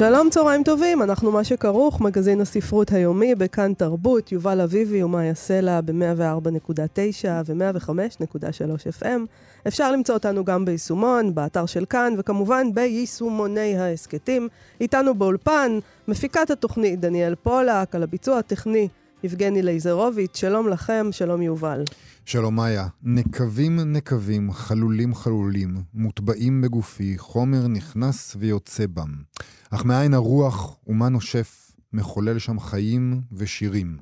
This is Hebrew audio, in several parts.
שלום, צהריים טובים, אנחנו מה שכרוך, מגזין הספרות היומי בכאן תרבות, יובל אביבי ומאיה סלע ב-104.9 ו-105.3 FM. אפשר למצוא אותנו גם ביישומון, באתר של כאן, וכמובן ביישומוני ההסכתים. איתנו באולפן, מפיקת התוכנית דניאל פולק, על הביצוע הטכני יבגני לייזרוביץ', שלום לכם, שלום יובל. שלום מאיה, נקבים נקבים, חלולים חלולים, מוטבעים בגופי, חומר נכנס ויוצא בם. אך מאין הרוח ומה נושף, מחולל שם חיים ושירים.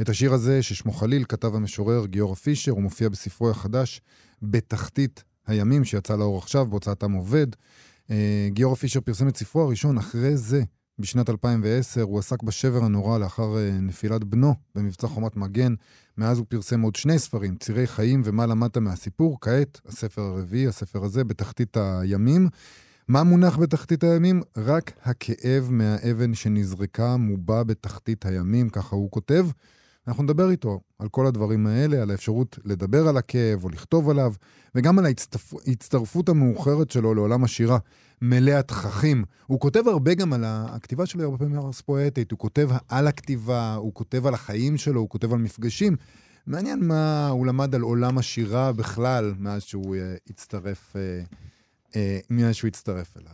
את השיר הזה, ששמו חליל, כתב המשורר גיורא פישר, הוא מופיע בספרו החדש, בתחתית הימים, שיצא לאור עכשיו, בהוצאתם עובד. אה, גיורא פישר פרסם את ספרו הראשון, אחרי זה, בשנת 2010, הוא עסק בשבר הנורא לאחר אה, נפילת בנו במבצע חומת מגן. מאז הוא פרסם עוד שני ספרים, צירי חיים ומה למדת מהסיפור. כעת, הספר הרביעי, הספר הזה, בתחתית הימים. מה מונח בתחתית הימים? רק הכאב מהאבן שנזרקה מובע בתחתית הימים, ככה הוא כותב. אנחנו נדבר איתו על כל הדברים האלה, על האפשרות לדבר על הכאב או לכתוב עליו, וגם על ההצטרפות המאוחרת שלו לעולם השירה, מלא התככים. הוא כותב הרבה גם על הכתיבה שלו, הרבה פעמים ארס פואטית, הוא כותב על הכתיבה, הוא כותב על החיים שלו, הוא כותב על מפגשים. מעניין מה הוא למד על עולם השירה בכלל, מאז שהוא uh, הצטרף, uh, uh, מאז שהוא הצטרף אליו.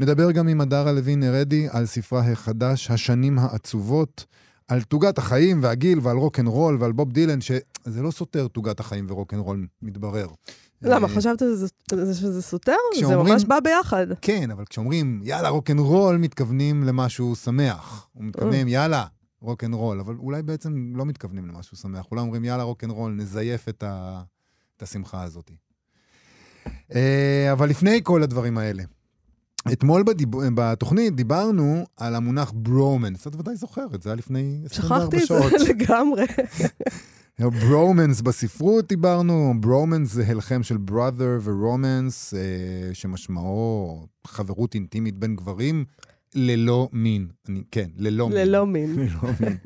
נדבר גם עם הדרה לוין ארדי על ספרה החדש, השנים העצובות. על תוגת החיים והגיל ועל רוקנרול ועל בוב דילן, שזה לא סותר תוגת החיים ורוקנרול, מתברר. למה, חשבת שזה סותר? זה ממש בא ביחד. כן, אבל כשאומרים יאללה רוקנרול, מתכוונים למשהו שמח. מתכוונים יאללה רוקנרול, אבל אולי בעצם לא מתכוונים למשהו שמח. אולי אומרים יאללה רוקנרול, נזייף את, ה... את השמחה הזאת. אה, אבל לפני כל הדברים האלה, אתמול בדיב... בתוכנית דיברנו על המונח ברומנס. את ודאי זוכרת, זה היה לפני 24 שעות. שכחתי את זה לגמרי. ברומנס בספרות דיברנו, ברומנס זה הלחם של brother ורומנס, אה, שמשמעו חברות אינטימית בין גברים ללא מין. אני, כן, ללא מין. ללא מין. ללא מין.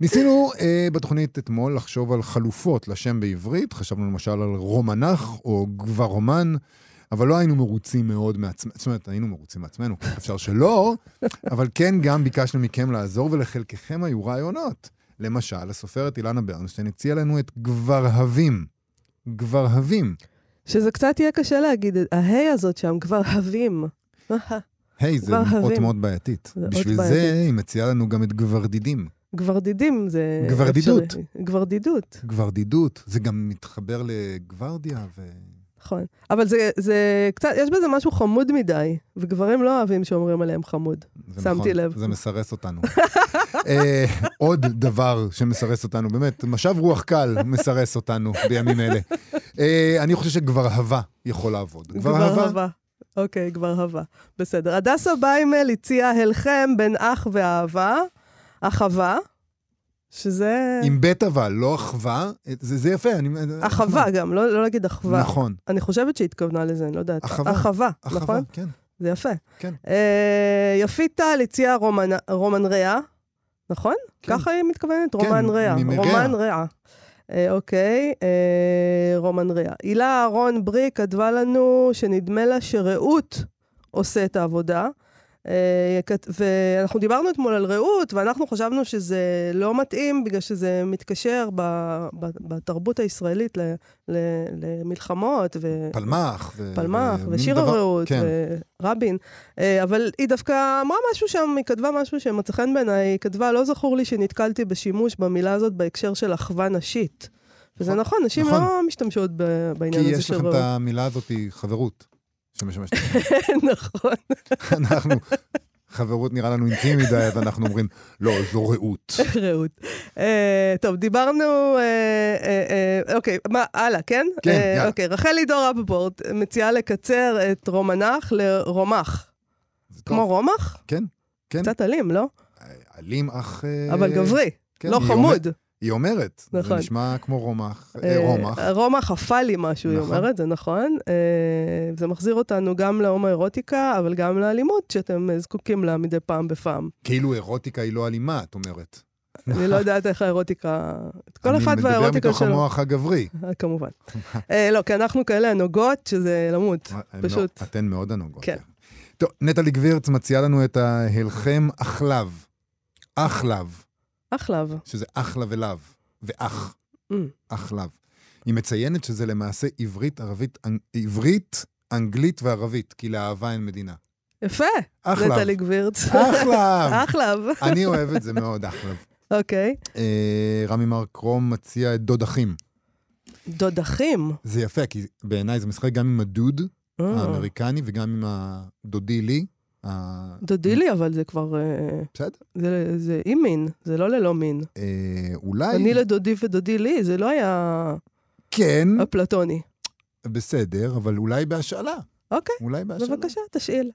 ניסינו אה, בתוכנית אתמול לחשוב על חלופות לשם בעברית, חשבנו למשל על רומנח או גברומן. אבל לא היינו מרוצים מאוד מעצמנו, זאת אומרת, היינו מרוצים מעצמנו, אפשר שלא, אבל כן גם ביקשנו מכם לעזור, ולחלקכם היו רעיונות. למשל, הסופרת אילנה ברנשטיין הציעה לנו את גברהבים. גברהבים. שזה קצת יהיה קשה להגיד, ההי הזאת שם, גברהבים. היי, זה אות מאוד בעייתית. בשביל זה היא מציעה לנו גם את גברדידים. גברדידים זה... גברדידות. גברדידות. גברדידות. זה גם מתחבר לגוורדיה ו... נכון. אבל זה, זה קצת, יש בזה משהו חמוד מדי, וגברים לא אוהבים שאומרים עליהם חמוד. שמתי נכון, לב. זה מסרס אותנו. אה, עוד דבר שמסרס אותנו, באמת, משב רוח קל מסרס אותנו בימים אלה. אה, אני חושב שכבר הווה יכול לעבוד. כבר הווה. אוקיי, כבר הווה. בסדר. הדסה ביימל הציעה הלחם בין אח ואהבה, אחווה. שזה... עם בית אבל, לא אחווה, זה, זה יפה. אני... אחווה גם, לא, לא להגיד אחווה. נכון. אני חושבת שהתכוונה לזה, אני לא יודעת. אחווה. אחווה, אחווה, נכון? כן. זה יפה. כן. אה, יפית טל הציעה רומן, רומן ריאה, נכון? כן. ככה היא מתכוונת? כן, רומן ריאה. ממרע. רומן ריאה. אה, אוקיי, אה, רומן ריאה. הילה אהרון ברי כתבה לנו שנדמה לה שרעות עושה את העבודה. אה, ואנחנו דיברנו אתמול על רעות, ואנחנו חשבנו שזה לא מתאים, בגלל שזה מתקשר ב, ב, בתרבות הישראלית ל, ל, למלחמות, ו... פלמח. ו... פלמח, ומין ושיר דבר- הרעות, כן. ורבין. אה, אבל היא דווקא אמרה משהו שם, היא כתבה משהו שמצא חן בעיניי, היא כתבה, לא זכור לי שנתקלתי בשימוש במילה הזאת בהקשר של אחווה נשית. וזה נכון, נכון, נשים נכון. לא משתמשות כי בעניין הזה יש של לכם רעות. את המילה הזאת, חברות, שמשמשת. נכון. אנחנו, חברות נראה לנו אינטימי מדי, אז אנחנו אומרים, לא, זו רעות. רעות. אה, טוב, דיברנו, אה, אה, אוקיי, מה, הלאה, כן? כן, יאללה. אוקיי, רחלי דור אפפורט מציעה לקצר את רומנח לרומח. כמו רומח? כן, כן. קצת אלים, לא? אלים אך... אבל גברי. כן, לא חמוד. היא אומרת. זה נכון. נשמע כמו רומח. אה, אה, רומח. רומח עפה לי משהו, היא נכון. אומרת, זה נכון. אה, זה מחזיר אותנו גם להומואירוטיקה, אבל גם לאלימות שאתם אה, זקוקים לה מדי פעם בפעם. כאילו אירוטיקה היא לא אלימה, את אומרת. אני לא יודעת איך האירוטיקה... כל אחד אני מדבר והאירוטיקה מתוך שלו. המוח הגברי. כמובן. אה, לא, כי אנחנו כאלה הנוגות, שזה למות. הן פשוט. אתן מאוד הנוגות. כן. טוב, נטלי גבירץ מציעה לנו את ההלחם אחלב. אחלב, אחלב. שזה אחלה ולאו, ואח, Mm. אחלב. היא מציינת שזה למעשה עברית, ערבית, אנ- עברית, אנגלית וערבית, כי לאהבה אין מדינה. יפה, אחלב. נטלי גבירץ. אחלב. אחלב. אני אוהב את זה מאוד, אחלב. אוקיי. אה, רמי מרקרום מציע את דוד אחים. דודחים. זה יפה, כי בעיניי זה משחק גם עם הדוד אה, האמריקני וגם עם הדודי לי. ה- דודילי, אבל זה כבר... אה, בסדר. זה- זה עם מין, זה לא ללא מין. אה, אולי... אני לדודי ודודי לי, זה לא היה כן, אפלטוני. בסדר, אבל אולי בהשאלה. אוקיי, אולי בהשאלה. בבקשה, תשאיל.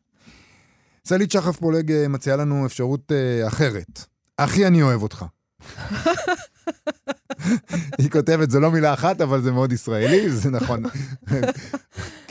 סלית שחף פולג אה, מציעה לנו אפשרות אה, אחרת. אחי, אני אוהב אותך. היא כותבת, זו לא מילה אחת, אבל זה מאוד ישראלי, זה נכון.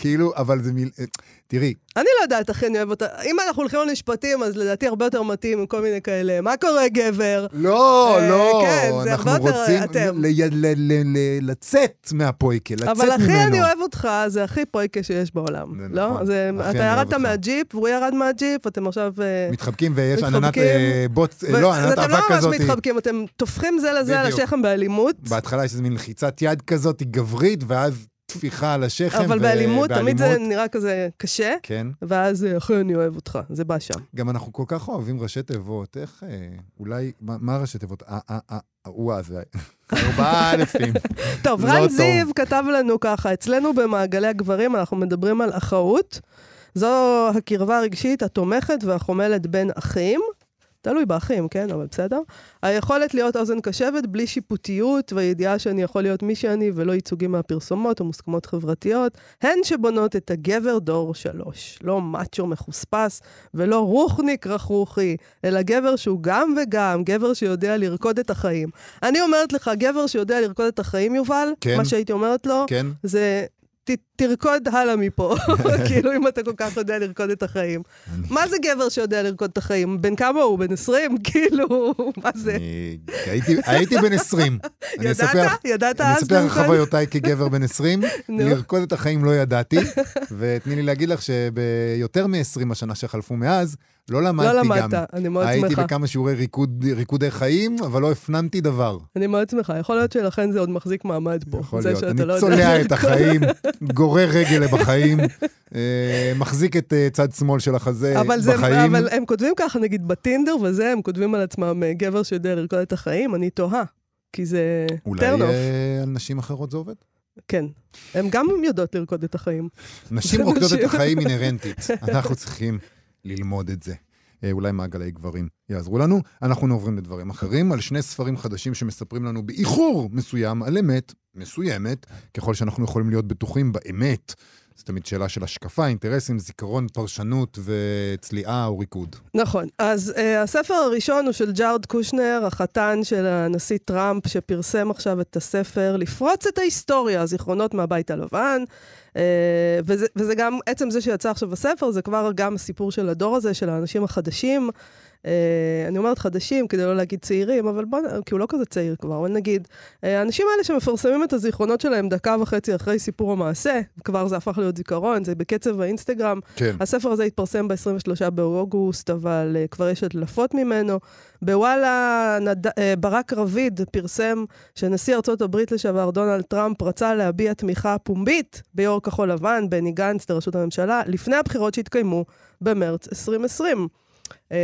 כאילו, אבל זה מיל... אה, תראי, אני לא יודעת, אחי, אני אוהב אותה. אם אנחנו הולכים למשפטים, אז לדעתי הרבה יותר מתאים עם כל מיני כאלה. מה קורה, גבר? לא, אה, לא, כן, זה אנחנו הרבה יותר רוצים אתם. ל- ל- לצאת מהפויקה, לצאת ממנו. אבל אחי, אני אוהב אותך, זה הכי פויקה שיש בעולם. זה לא? נכון. אתה ירדת. מהג'יפ, והוא ירד מהג'יפ, אתם עכשיו... אה, מתחבקים ויש. עננת אה, בוץ, אה, לא, עננת אתם לא אבק ממש כזאת. מתחבקים, אתם טופחים זה לזה על. השכם באלימות. בהתחלה יש איזו מין לחיצת יד כזאת גברית, ואז טפיחה על השכם. אבל ו- באלימות, תמיד זה באלימות. נראה כזה קשה, כן. ואז אה, אחי, אני אוהב אותך. זה בא שם. גם אנחנו כל כך אוהבים ראשי תיבות, איך, אה, אולי, מה מה ראשי תיבות? אה, וואה, זה ארבעה אלפים. טוב, לא רן. זיו כתב לנו ככה, אצלנו במעגלי הגברים אנחנו מדברים על אחאות. זו הקרבה הרגשית התומכת והחומלת בין אחים. תלוי באחים, כן, אבל בסדר. היכולת להיות אוזן קשבת בלי שיפוטיות והידיעה שאני יכול להיות מי שאני ולא ייצוגים מהפרסומות או מוסכמות חברתיות, הן שבונות את הגבר דור שלוש. לא מאצ'ו מחוספס ולא רוחניק רכרוכי, אלא גבר שהוא גם וגם, גבר שיודע לרקוד את החיים. אני אומרת לך, גבר שיודע לרקוד את החיים, יובל, כן. מה שהייתי אומרת לו, כן? זה... ת, תרקוד הלאה מפה, כאילו אם אתה כל כך יודע לרקוד את החיים. מה זה גבר שיודע לרקוד את החיים? בן כמה הוא? בן 20? כאילו, מה זה? אני הייתי- הייתי בן 20. אני אספר ידעת? ידעת אני אז? אספר לך? חוויותיי כגבר בן 20, נו. לרקוד את החיים לא ידעתי, ותני לי להגיד לך שביותר מ-20 השנה שחלפו מאז, לא למדתי לא גם. למדת, אני מאוד הייתי שמחה. בכמה שיעורי ריקוד, ריקודי חיים, אבל לא הפנמתי דבר. אני מאוד שמחה. יכול להיות שלכן זה עוד מחזיק מעמד פה. יכול להיות. אני לא צולע את. החיים, גורר רגל בחיים, אה, מחזיק את אה, צד שמאל של החזה אבל, זה, בחיים. אבל הם כותבים ככה, נגיד בטינדר וזה, הם כותבים על עצמם אה, גבר שיודע לרקוד את החיים, אני תוהה. כי זה אולי off. אה, על נשים אחרות זה עובד? כן. הם גם יודעות לרקוד את החיים. נשים רוקדות את. החיים אינהרנטית. אנחנו צריכים ללמוד את זה. אה, אולי מעגלי גברים יעזרו לנו. אנחנו עוברים לדברים אחרים, על שני ספרים חדשים שמספרים לנו באיחור מסוים על אמת מסוימת, ככל שאנחנו יכולים להיות בטוחים באמת. זו תמיד שאלה של השקפה, אינטרסים, זיכרון, פרשנות וצליעה או ריקוד. נכון. אז uh, הספר הראשון הוא של ג'ארד קושנר, החתן של הנשיא טראמפ, שפרסם עכשיו את הספר לפרוץ את ההיסטוריה, זיכרונות מהבית הלבן. Uh, וזה, וזה גם, עצם זה שיצא עכשיו הספר, זה כבר גם הסיפור של הדור הזה, של האנשים החדשים. Uh, אני אומרת חדשים כדי לא להגיד צעירים, אבל בוא, כי הוא לא כזה צעיר כבר, אבל נגיד, uh, האנשים האלה שמפרסמים את הזיכרונות שלהם דקה וחצי אחרי סיפור המעשה, כבר זה הפך להיות זיכרון, זה בקצב האינסטגרם, כן. הספר הזה התפרסם ב-23 באוגוסט, אבל uh, כבר יש הדלפות ממנו. בוואלה, נד... ברק רביד פרסם שנשיא ארצות הברית לשעבר דונלד טראמפ רצה להביע תמיכה פומבית ביו"ר כחול לבן, בני גנץ, לראשות הממשלה, לפני הבחירות שהתקיימו במרץ 2020. Uh,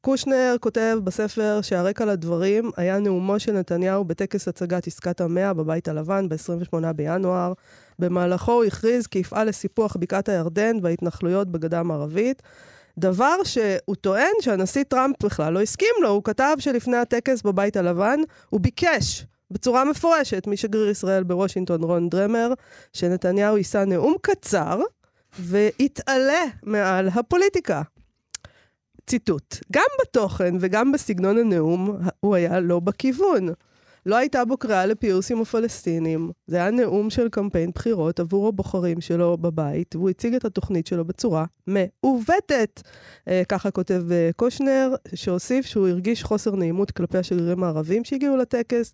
קושנר כותב בספר שהרקע לדברים היה נאומו של נתניהו בטקס הצגת עסקת המאה בבית הלבן ב-28 בינואר. במהלכו הוא הכריז כי יפעל לסיפוח בקעת הירדן וההתנחלויות בגדה המערבית. דבר שהוא טוען שהנשיא טראמפ בכלל לא הסכים לו. הוא כתב שלפני הטקס בבית הלבן, הוא ביקש בצורה מפורשת משגריר ישראל בוושינגטון רון דרמר, שנתניהו יישא נאום קצר ויתעלה מעל הפוליטיקה. ציטוט, גם בתוכן וגם בסגנון הנאום, הוא היה לא בכיוון. לא הייתה בו קריאה לפיוס עם הפלסטינים. זה היה נאום של קמפיין בחירות עבור הבוחרים שלו בבית, והוא הציג את התוכנית שלו בצורה מעוותת. אה, ככה כותב אה, קושנר, שהוסיף שהוא הרגיש חוסר נעימות כלפי השגרירים הערבים שהגיעו לטקס,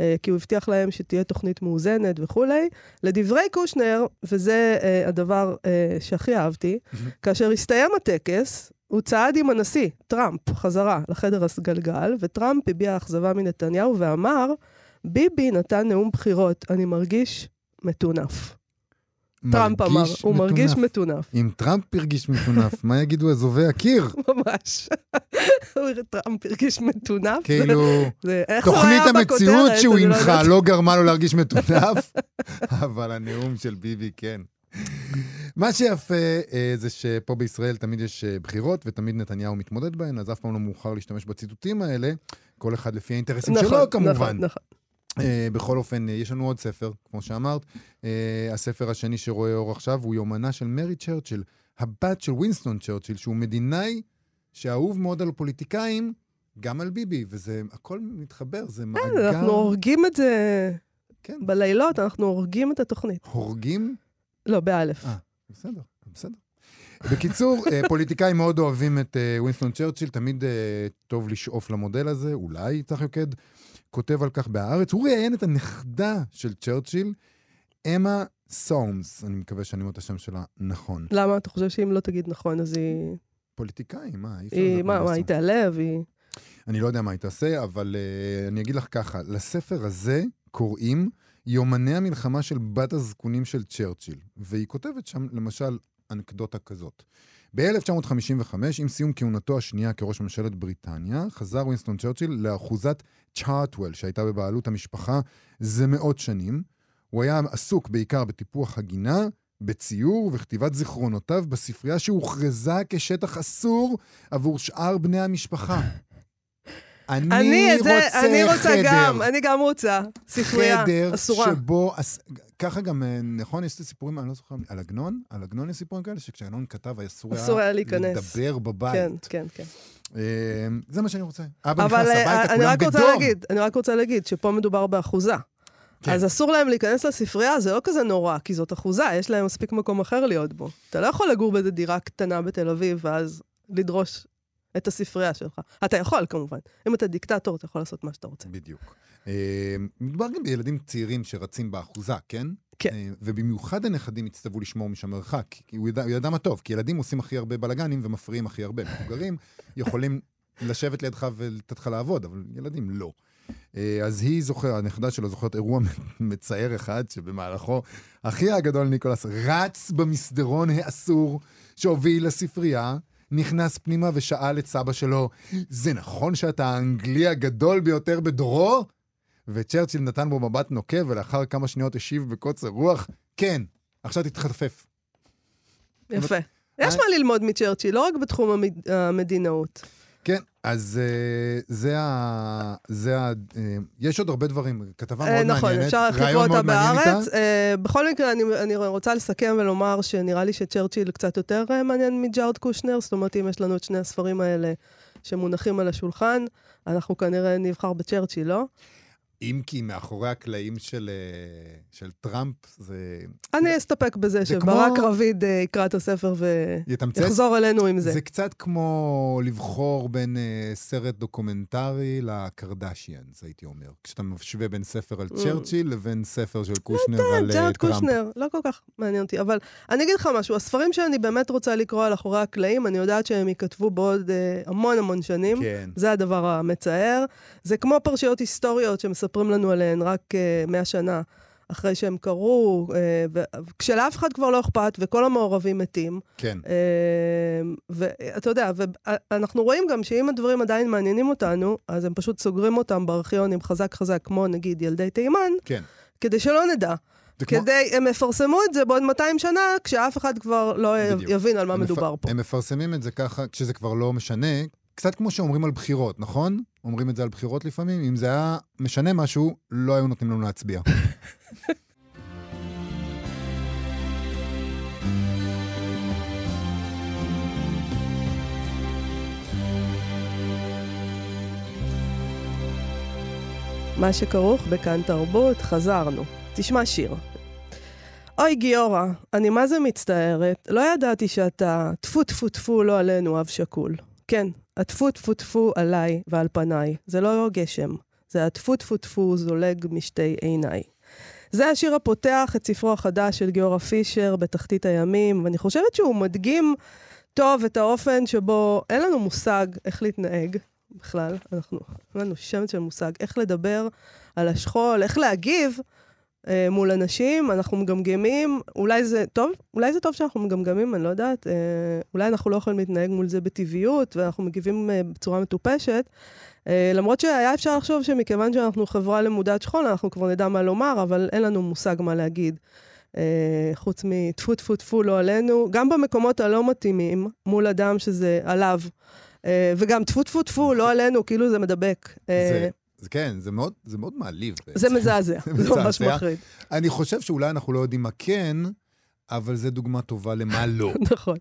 אה, כי הוא הבטיח להם שתהיה תוכנית מאוזנת וכולי. לדברי קושנר, וזה אה, הדבר אה, שהכי אהבתי, כאשר הסתיים הטקס, הוא צעד עם הנשיא, טראמפ, חזרה לחדר הסגלגל, וטראמפ הביע אכזבה מנתניהו ואמר, ביבי נתן נאום בחירות, אני מרגיש מטונף. טראמפ אמר, הוא מרגיש מטונף. אם טראמפ הרגיש מטונף, מה יגידו אזובי הקיר? ממש. טראמפ הרגיש מטונף. כאילו, זה- תוכנית המציאות שהוא לא הנחה. לא גרמה לו להרגיש מטונף, אבל הנאום של ביבי כן. מה שיפה אה, זה שפה בישראל תמיד יש אה, בחירות ותמיד נתניהו מתמודד בהן, אז אף פעם לא מאוחר להשתמש בציטוטים האלה, כל אחד לפי האינטרסים נכון, שלו כמובן. נכון, נכון. אה, בכל אופן, אה, יש לנו עוד ספר, כמו שאמרת. אה, הספר השני שרואה אור עכשיו הוא יומנה של מרי צ'רצ'יל, הבת של וינסטון צ'רצ'יל, שהוא מדינאי שאהוב מאוד על פוליטיקאים, גם על ביבי, וזה, הכל מתחבר, זה כן, מאגר... אנחנו הורגים את זה כן, בלילות, אנחנו הורגים את התוכנית. הורגים? לא, באלף. אה. בסדר, בסדר. בקיצור, אה, פוליטיקאים מאוד אוהבים את אה, וינסטון צ'רצ'יל, תמיד אה, טוב לשאוף למודל הזה, אולי צח יוקד כותב על כך בהארץ. הוא ראיין את הנכדה של צ'רצ'יל, אמה סומס, אני מקווה שאני אומר את השם שלה נכון. למה? אתה חושב שאם לא תגיד נכון, אז היא... פוליטיקאים, מה, היא מה, מה. היא תיעלב? היא... אני לא יודע מה היא תעשה, אבל uh, אני אגיד לך ככה, לספר הזה קוראים יומני המלחמה של בת הזקונים של צ'רצ'יל, והיא כותבת שם למשל אנקדוטה כזאת. ב-1955, עם סיום כהונתו השנייה כראש ממשלת בריטניה, חזר וינסטון צ'רצ'יל לאחוזת צ'ארטוול, שהייתה בבעלות המשפחה זה מאות שנים. הוא היה עסוק בעיקר בטיפוח הגינה, בציור וכתיבת זיכרונותיו בספרייה שהוכרזה כשטח אסור עבור שאר בני המשפחה. אני, אני את זה, רוצה אני רוצה חדר. גם, אני גם רוצה. ספרייה, חדר אסורה. שבו, אס... ככה גם, אה, נכון, יש את הסיפורים, אני לא זוכר, על עגנון? על עגנון יש סיפורים כאלה, שכשעגנון כתב, אסור היה להיכנס. לדבר בבית. כן, כן, כן. אה, זה מה שאני רוצה. אבא אבל נכנס אה, הביתה, אני כולם רק רוצה בדום. להגיד, אני רק רוצה להגיד שפה מדובר באחוזה. כן. אז אסור להם להיכנס לספרייה, זה לא כזה נורא, כי זאת אחוזה, יש להם מספיק מקום אחר להיות בו. אתה לא יכול לגור באיזה דירה קטנה בתל אביב, ואז לדרוש את הספרייה שלך. אתה יכול, כמובן. אם אתה דיקטטור, אתה יכול לעשות מה שאתה רוצה. בדיוק. אה, מדובר גם בילדים צעירים שרצים באחוזה, כן? כן. אה, ובמיוחד הנכדים הצטוו לשמור משם מרחק, כי הוא ידע, הוא ידע מה טוב, כי ילדים עושים הכי הרבה בלאגנים ומפריעים הכי הרבה. מבוגרים יכולים לשבת לידך ולתת לך לעבוד, אבל ילדים לא. אה, אז היא זוכרת, הנכדה שלו זוכרת אירוע מצער אחד, שבמהלכו אחיה הגדול ניקולס רץ במסדרון האסור שהוביל לספרייה, נכנס פנימה ושאל את סבא שלו, זה נכון שאתה האנגלי הגדול ביותר בדורו? וצ'רצ'יל נתן בו מבט נוקב, ולאחר כמה שניות השיב בקוצר רוח, כן, עכשיו תתחפף. יפה. יש אה? מה ללמוד מצ'רצ'יל, לא רק בתחום המד- המדינאות. כן, אז uh, זה ה... זה ה... Uh, יש עוד הרבה דברים, כתבה אה, מאוד נכון, מעניינת, אפשר לקרוא אותה בארץ. אה, בכל מקרה, אני, אני רוצה לסכם ולומר שנראה לי שצ'רצ'יל קצת יותר אה, מעניין מג'ארד קושנר, זאת אומרת, אם יש לנו את שני הספרים האלה שמונחים על השולחן, אנחנו כנראה נבחר בצ'רצ'יל, לא? אם כי מאחורי הקלעים של, אה, של טראמפ זה... אני אסתפק בזה זה שברק כמו- רביד אה, יקרא את הספר? ויחזור אלינו עם זה. זה קצת כמו לבחור בין אה, סרט דוקומנטרי לקרדשיאנס, הייתי אומר. כשאתה משווה בין ספר על צ'רצ'יל לבין ספר של קושנר על אה, ג'ארד טראמפ. קושנר, לא כל כך מעניין אותי. אבל אני אגיד לך משהו, הספרים שאני באמת רוצה לקרוא על אחורי הקלעים, אני יודעת שהם ייכתבו בעוד אה, המון המון שנים. כן. זה הדבר המצער. זה כמו פרשיות היסטוריות שמספרים לנו עליהן רק אה, 100 שנה אחרי שהם קרו, אה, כשלאף אחד כבר לא אכפת וכל המעורבים מתים. כן. אה, ואתה יודע, ואנחנו רואים גם שאם הדברים עדיין מעניינים אותנו, אז הם פשוט סוגרים אותם בארכיונים חזק חזק, כמו נגיד ילדי תימן, כן. כדי שלא נדע. זה כמו- כדי, הם יפרסמו את זה בעוד 200 שנה, כשאף אחד כבר לא בדיוק. יבין על מה הם מדובר מפ- פה. הם מפרסמים את זה ככה, כשזה כבר לא משנה, קצת כמו שאומרים על בחירות, נכון? אומרים את זה על בחירות לפעמים, אם זה היה משנה משהו, לא היו נותנים לנו להצביע. מה שכרוך בכאן תרבות, חזרנו. תשמע שיר. אוי גיורא, אני מה זה מצטערת, לא ידעתי שאתה טפו טפו טפו לא עלינו אב שכול. כן, הטפו טפו טפו עליי ועל פניי, זה לא גשם, זה הטפו טפו טפו זולג משתי עיניי. זה השיר הפותח את ספרו החדש של גיורא פישר, בתחתית הימים, ואני חושבת שהוא מדגים טוב את האופן שבו אין לנו מושג איך להתנהג בכלל, אנחנו, אין לנו שמץ של מושג איך לדבר על השכול, איך להגיב. אה, מול אנשים, אנחנו מגמגמים, אולי זה טוב, אולי זה טוב שאנחנו מגמגמים, אני לא יודעת, אה, אולי אנחנו לא יכולים להתנהג מול זה בטבעיות, ואנחנו מגיבים אה, בצורה מטופשת. אה, למרות שהיה אפשר לחשוב שמכיוון שאנחנו חברה למודת שכול, אנחנו כבר נדע מה לומר, אבל אין לנו מושג מה להגיד. אה, חוץ מטפו טפו טפו לא עלינו, גם במקומות הלא מתאימים, מול אדם שזה עליו. אה, וגם טפו טפו טפו לא עלינו, כאילו זה מדבק. אה, זה, זה כן, זה מאוד, זה מאוד מעליב. בעצם. זה מזעזע, זה ממש. מחריד. אני חושב שאולי אנחנו לא יודעים מה כן, אבל זו דוגמה טובה למה לא. נכון.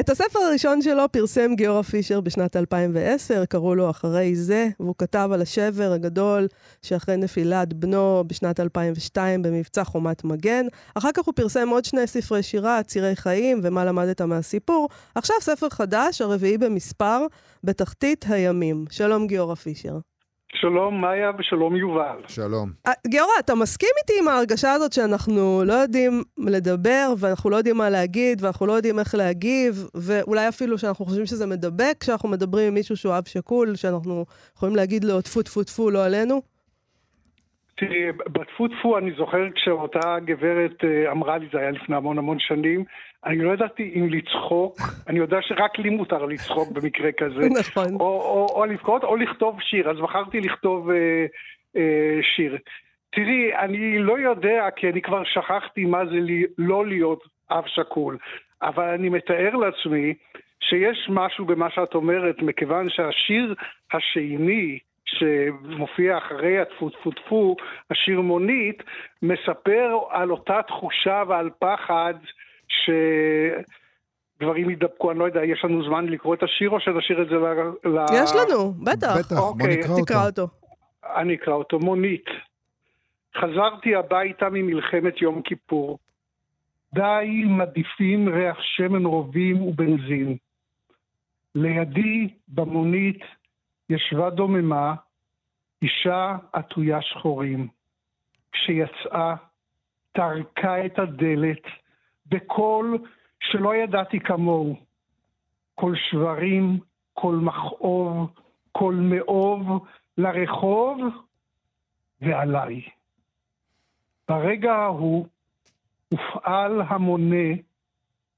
את הספר הראשון שלו פרסם גיורא פישר בשנת 2010, קראו לו אחרי זה, והוא כתב על השבר הגדול שאחרי נפילת בנו בשנת 2002 במבצע חומת מגן. אחר כך הוא פרסם עוד שני ספרי שירה, צירי חיים ומה למדת מהסיפור. עכשיו ספר חדש, הרביעי במספר, בתחתית הימים. שלום גיורא פישר. שלום מאיה ושלום יובל. שלום. אה, גיורא, אתה מסכים איתי עם ההרגשה הזאת שאנחנו לא יודעים לדבר, ואנחנו לא יודעים מה להגיד, ואנחנו לא יודעים איך להגיב, ואולי אפילו שאנחנו חושבים שזה מדבק כשאנחנו מדברים עם מישהו שהוא אב שכול, שאנחנו יכולים להגיד לו טפו טפו טפו לא עלינו? תראי, בטפו טפו אני זוכר כשאותה גברת אה, אמרה לי, זה היה לפני המון המון שנים, אני לא ידעתי אם לצחוק, אני יודע שרק לי מותר לצחוק במקרה כזה, נכון. או, או, או לבכות או לכתוב שיר, אז בחרתי לכתוב אה, אה, שיר. תראי, אני לא יודע, כי אני כבר שכחתי מה זה לי, לא להיות אב שכול, אבל אני מתאר לעצמי שיש משהו במה שאת אומרת, מכיוון שהשיר השני, שמופיע אחרי הטפו טפו טפו, השיר מונית, מספר על אותה תחושה ועל פחד שדברים יידבקו, אני לא יודע, יש לנו זמן לקרוא את השיר או שנשאיר את זה ל... ל... יש לנו, בטח. בטח, בוא אוקיי, נקרא אותו. תקרא אותו. אני אקרא אותו, מונית. חזרתי הביתה ממלחמת יום כיפור. די מדיפים ריח שמן רובים ובנזין. לידי, במונית, ישבה דוממה, אישה עטויה שחורים. כשיצאה, טרקה את הדלת בקול שלא ידעתי כמוהו. קול שברים, קול מכאוב, קול מאוב, לרחוב ועליי. ברגע ההוא הופעל המונה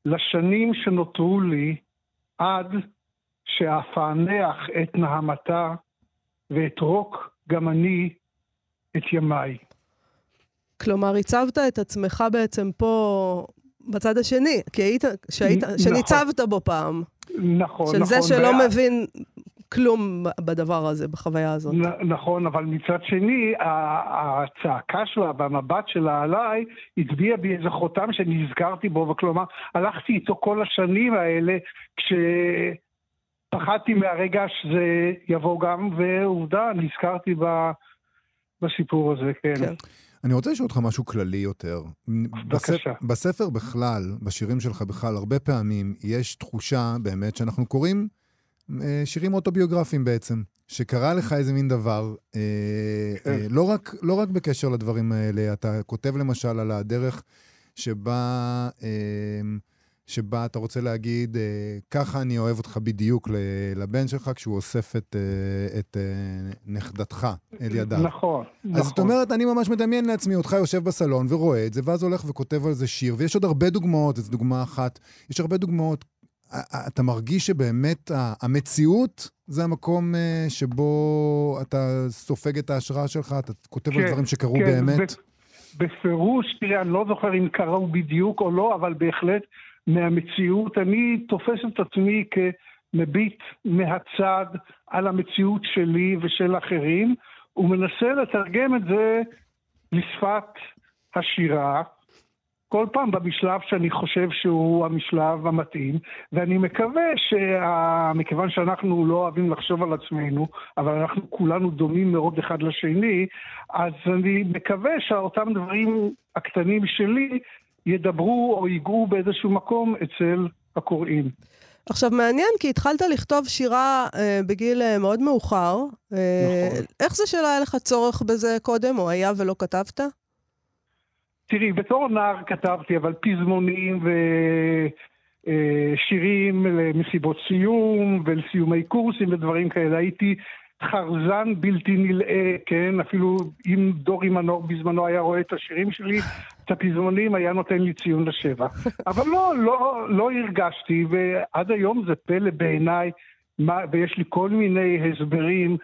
לשנים שנותרו לי עד שאפענח את נהמתה ואתרוק גם אני את ימיי. כלומר, הצבת את עצמך בעצם פה בצד השני, כי היית, שהיית, נכון. שניצבת בו פעם. נכון, של נכון. זה שלא וה- מבין כלום בדבר הזה, בחוויה הזאת. נ- נכון, אבל מצד שני, הצעקה שלה והמבט שלה עליי הצביע בי איזה חותם שנזכרתי בו, וכלומר, הלכתי איתו כל השנים האלה, כשפחדתי מהרגע שזה יבוא גם, ועובדה, נזכרתי ב- בסיפור הזה, כן. כן. אני רוצה לשאול אותך משהו כללי יותר. בבקשה. בספר, בספר בכלל, בשירים שלך בכלל, הרבה פעמים יש תחושה באמת שאנחנו קוראים אה, שירים אוטוביוגרפיים בעצם, שקרה לך איזה מין דבר, אה, כן. אה, לא, רק, לא רק בקשר לדברים האלה, אתה כותב למשל על הדרך שבה, אה, שבה אתה רוצה להגיד, אה, ככה אני אוהב אותך בדיוק לבן שלך כשהוא אוסף את, אה, את אה, נכדתך אל ידיו. נכון, נכון. אז זאת אומרת, אני ממש מדמיין לעצמי אותך יושב בסלון ורואה את זה, ואז הולך וכותב על זה שיר, ויש עוד הרבה דוגמאות, זו דוגמה אחת, יש הרבה דוגמאות. אתה מרגיש שבאמת המציאות זה המקום שבו אתה סופג את ההשראה שלך, אתה כותב על כן, דברים שקרו כן, באמת. בפירוש, תראה, אני לא זוכר אם קראו בדיוק או לא, אבל בהחלט מהמציאות, אני תופס את עצמי כמביט מהצד על המציאות שלי ושל אחרים, ומנסה לתרגם את זה לשפת השירה, כל פעם במשלב שאני חושב שהוא המשלב המתאים, ואני מקווה שמכיוון שאנחנו לא אוהבים לחשוב על עצמנו, אבל אנחנו כולנו דומים מאוד אחד לשני, אז אני מקווה שאותם דברים הקטנים שלי ידברו או ייגעו באיזשהו מקום אצל הקוראים. עכשיו, מעניין, כי התחלת לכתוב שירה אה, בגיל אה, מאוד מאוחר. אה, נכון. איך זה שלא היה לך צורך בזה קודם, או היה ולא כתבת? תראי, בתור נער כתבתי, אבל פזמונים ושירים אה, למסיבות סיום ולסיומי קורסים ודברים כאלה. הייתי חרזן בלתי נלאה, כן? אפילו אם דורי מנור בזמנו היה רואה את השירים שלי, את הפזמונים, היה נותן לי ציון לשבע. אבל לא, לא, לא הרגשתי, ועד היום זה פלא בעיניי, ויש לי כל מיני הסברים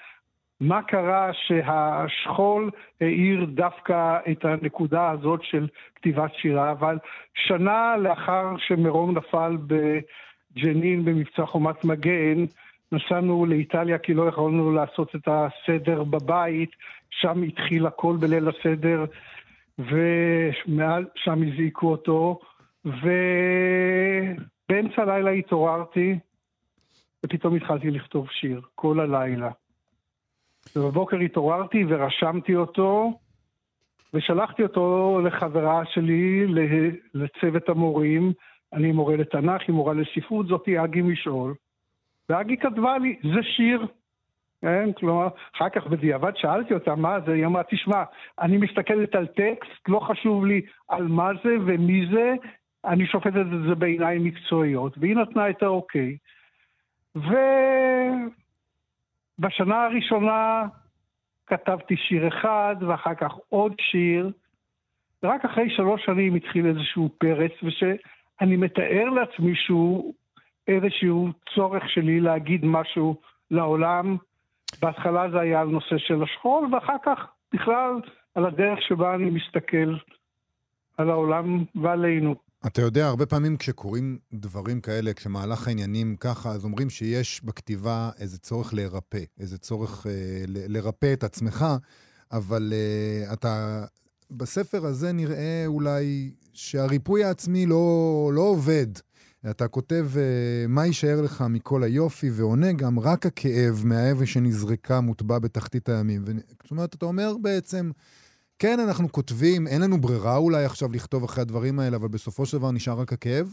מה קרה שהשכול האיר דווקא את הנקודה הזאת של כתיבת שירה, אבל שנה לאחר שמרום נפל בג'נין במבצע חומת מגן, נסענו לאיטליה כי לא יכולנו לעשות את הסדר בבית, שם התחיל הכל בליל הסדר, ושם הזעיקו אותו, ובאמצע הלילה התעוררתי, ופתאום התחלתי לכתוב שיר, כל הלילה. ובבוקר התעוררתי ורשמתי אותו, ושלחתי אותו לחברה שלי, לצוות המורים. אני מורה לתנ"ך, היא מורה לספרות, זאתי אגי משעול. ואגי כתבה לי, זה שיר. כן, כלומר, אחר כך בדיעבד שאלתי אותה מה זה, היא אמרה, תשמע, אני מסתכלת על טקסט, לא חשוב לי על מה זה ומי זה, אני שופטת את זה בעיניים מקצועיות, והיא נתנה את האוקיי. ובשנה הראשונה כתבתי שיר אחד, ואחר כך עוד שיר, ורק אחרי שלוש שנים התחיל איזשהו פרץ, ושאני מתאר לעצמי שהוא איזשהו צורך שלי להגיד משהו לעולם. בהתחלה זה היה על נושא של השכול, ואחר כך בכלל על הדרך שבה אני מסתכל על העולם ועלינו. אתה יודע, הרבה פעמים כשקורים דברים כאלה, כשמהלך העניינים ככה, אז אומרים שיש בכתיבה איזה צורך להירפא, איזה צורך אה, ל- לרפא את עצמך, אבל אה, אתה... בספר הזה נראה אולי שהריפוי העצמי לא, לא עובד. אתה כותב, אה, מה יישאר לך מכל היופי, ועונה גם, רק הכאב מהאבן שנזרקה מוטבע בתחתית הימים. זאת אומרת, אתה אומר בעצם, כן, אנחנו כותבים, אין לנו ברירה אולי עכשיו לכתוב אחרי הדברים האלה, אבל בסופו של דבר נשאר רק הכאב?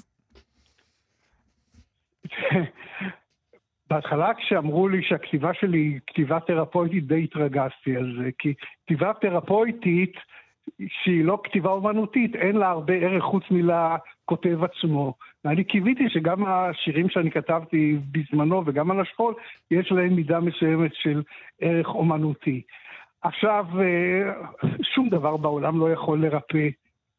בהתחלה כשאמרו לי שהכתיבה שלי היא כתיבה תרפויטית, די התרגזתי על זה, כי כתיבה תרפויטית, שהיא לא כתיבה אומנותית, אין לה הרבה ערך חוץ מלכותב עצמו. ואני קיוויתי שגם השירים שאני כתבתי בזמנו וגם על השכול, יש להם מידה מסוימת של ערך אומנותי. עכשיו, אה, שום דבר בעולם לא יכול לרפא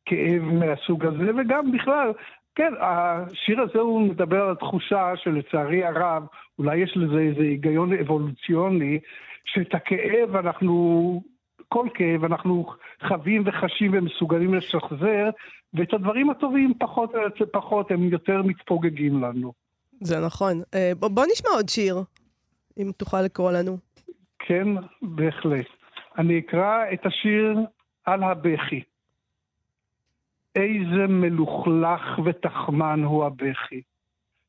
כאב מהסוג הזה, וגם בכלל, כן, השיר הזה הוא מדבר על תחושה שלצערי הרב, אולי יש לזה איזה היגיון אבולוציוני, שאת הכאב אנחנו, כל כאב אנחנו חווים וחשים ומסוגלים לשחזר, ואת הדברים הטובים פחות, פחות, הם יותר מתפוגגים לנו. זה נכון. אה, בוא נשמע עוד שיר, אם תוכל לקרוא לנו. כן, בהחלט. אני אקרא את השיר על הבכי. איזה מלוכלך ותחמן הוא הבכי.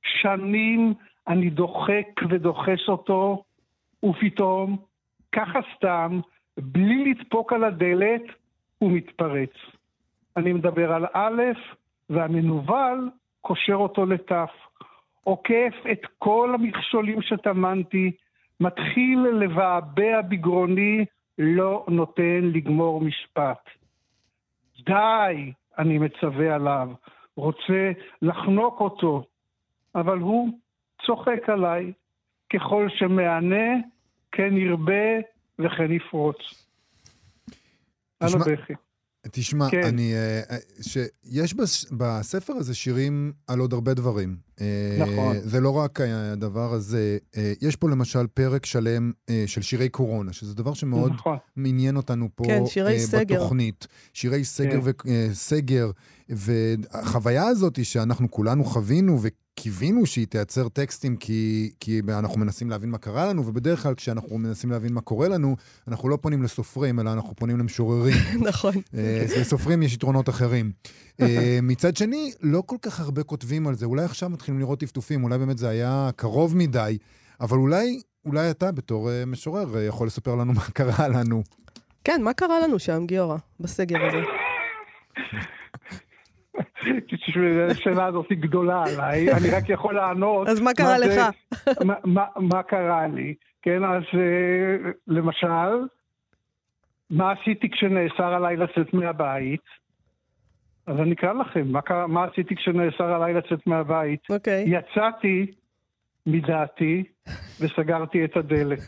שנים אני דוחק ודוחס אותו, ופתאום, ככה סתם, בלי לדפוק על הדלת, הוא מתפרץ. אני מדבר על א', והמנוול קושר אותו לת'. עוקף את כל המכשולים שטמנתי, מתחיל לבעבע בגרוני לא נותן לגמור משפט. די, אני מצווה עליו, רוצה לחנוק אותו, אבל הוא צוחק עליי. ככל שמענה, כן ירבה וכן יפרוץ. על הבכי. תשמע, כן. אני... אה, אה, שיש בספר הזה שירים על עוד הרבה דברים. אה, נכון. זה לא רק הדבר הזה. יש פה למשל פרק שלם של שירי קורונה, שזה דבר שמאוד נכון. מעניין אותנו פה כן, שירי סגר. בתוכנית. שירי סגר כן. וסגר. והחוויה הזאת שאנחנו כולנו חווינו, קיווינו שהיא תייצר טקסטים כי, כי אנחנו מנסים להבין מה קרה לנו, ובדרך כלל כשאנחנו מנסים להבין מה קורה לנו, אנחנו לא פונים לסופרים, אלא אנחנו פונים למשוררים. נכון. אה, לסופרים יש יתרונות אחרים. אה, מצד שני, לא כל כך הרבה כותבים על זה. אולי עכשיו מתחילים לראות טפטופים, אולי באמת זה היה קרוב מדי, אבל אולי, אולי אתה בתור אה, משורר יכול לספר לנו מה קרה לנו. כן, מה קרה לנו שם, גיורא, בסגר הזה? השאלה הזאת היא גדולה עליי, אני רק יכול לענות. אז מה קרה לך? מה קרה לי? כן, אז אה, למשל, מה עשיתי כשנאסר עליי לצאת מהבית? אז אני אקרא לכם, מה, עשיתי כשנאסר עליי לצאת מהבית? אוקיי. יצאתי מדעתי וסגרתי את הדלת.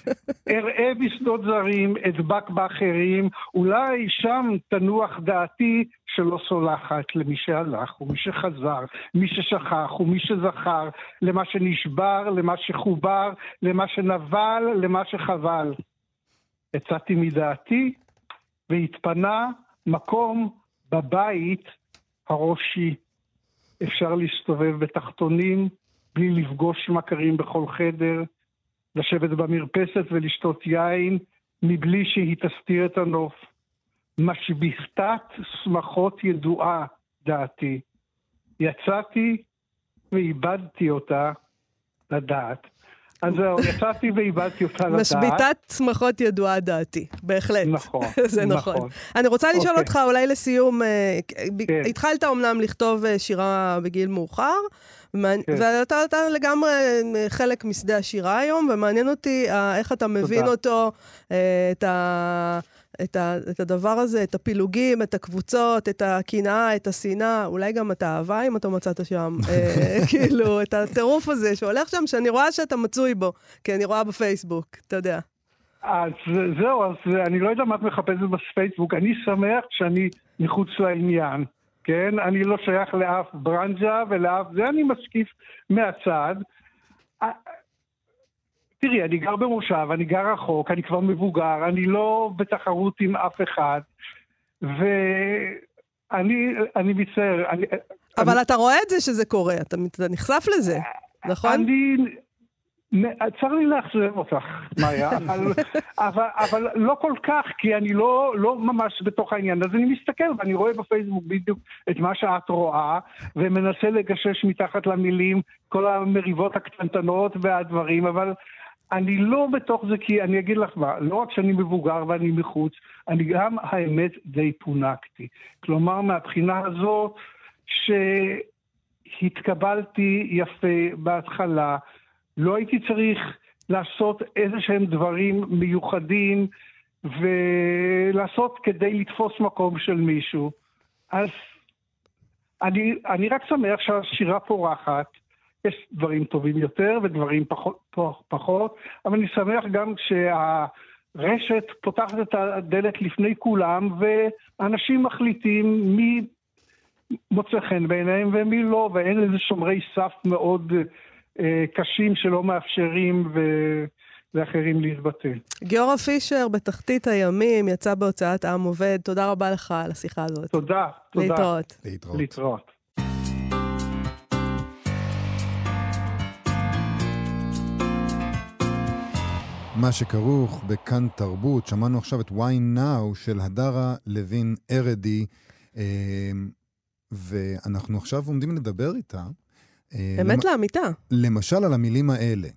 אראה בשדות זרים, אדבק באחרים, אולי שם תנוח דעתי שלא סולחת למי שהלך ומי שחזר, מי ששכח ומי שזכר, למה שנשבר, למה שחובר, למה שנבל, למה שחבל. יצאתי מדעתי והתפנה מקום בבית הראשי. אפשר להסתובב בתחתונים, בלי לפגוש מכרים בכל חדר, לשבת במרפסת ולשתות יין, מבלי שהיא תסתיר את הנוף. משביתת שמחות ידועה, דעתי. יצאתי ואיבדתי אותה לדעת. אז זהו, יצאתי ואיבדתי אותה לדעת. משביתת שמחות ידועה דעתי, בהחלט. נכון, זה נכון. נכון. אני רוצה לשאול okay. אוקיי. אותך, אולי לסיום, אה, כן. התחלת אמנם לכתוב אה, שירה בגיל מאוחר, כן. ואתה אתה לגמרי אה, חלק משדה השירה היום, ומעניין אותי איך אתה מבין תודה. אותו, את ה... את, ה, את הדבר הזה, את הפילוגים, את הקבוצות, את הקנאה, את השנאה, אולי גם את האהבה, אם אתה מצאת שם, אה, כאילו, את הטירוף הזה שהולך שם, שאני רואה שאתה מצוי בו, כי אני רואה בפייסבוק, אתה יודע. אז זהו, אז אני לא יודע מה את מחפשת בפייסבוק, אני שמח שאני מחוץ לעניין, כן? אני לא שייך לאף ברנז'ה ולאף זה, אני משקיף מהצד. תראי, אני גר במושב, אני גר רחוק, אני כבר מבוגר, אני לא בתחרות עם אף אחד, ואני אני מצטער. אני, אבל אני, אתה רואה את זה שזה קורה, אתה, אתה נחשף לזה, נכון? אני... צר לי לאכזב אותך, מאיה, אבל, אבל, אבל לא כל כך, כי אני לא, לא ממש בתוך העניין. אז אני מסתכל ואני רואה בפייסבוק בדיוק את מה שאת רואה, ומנסה לגשש מתחת למילים כל המריבות הקטנטנות והדברים, אבל אני לא בתוך זה, כי אני אגיד לך מה, לא רק שאני מבוגר ואני מחוץ, אני גם, האמת, די פונקתי. כלומר, מהבחינה הזאת, שהתקבלתי יפה בהתחלה, לא הייתי צריך לעשות איזה שהם דברים מיוחדים ולעשות כדי לתפוס מקום של מישהו. אז אני, אני רק שמח שהשירה פורחת, יש דברים טובים יותר ודברים פחות, פחות, אבל אני שמח גם שהרשת פותחת את הדלת לפני כולם, ואנשים מחליטים מי מוצא חן בעיניהם ומי לא, ואין איזה שומרי סף מאוד קשים שלא מאפשרים ו... לאחרים להתבטא. גיורא פישר, בתחתית הימים, יצא בהוצאת עם עובד. תודה רבה לך על השיחה הזאת. תודה, תודה. להתראות. להתראות. להתראות. מה שכרוך בכאן תרבות. שמענו עכשיו את Why Now של הדרה לוין ארדי, אה, ואנחנו עכשיו עומדים לדבר איתה. אה, אמת למ... לאמיתה. למשל על המילים האלה.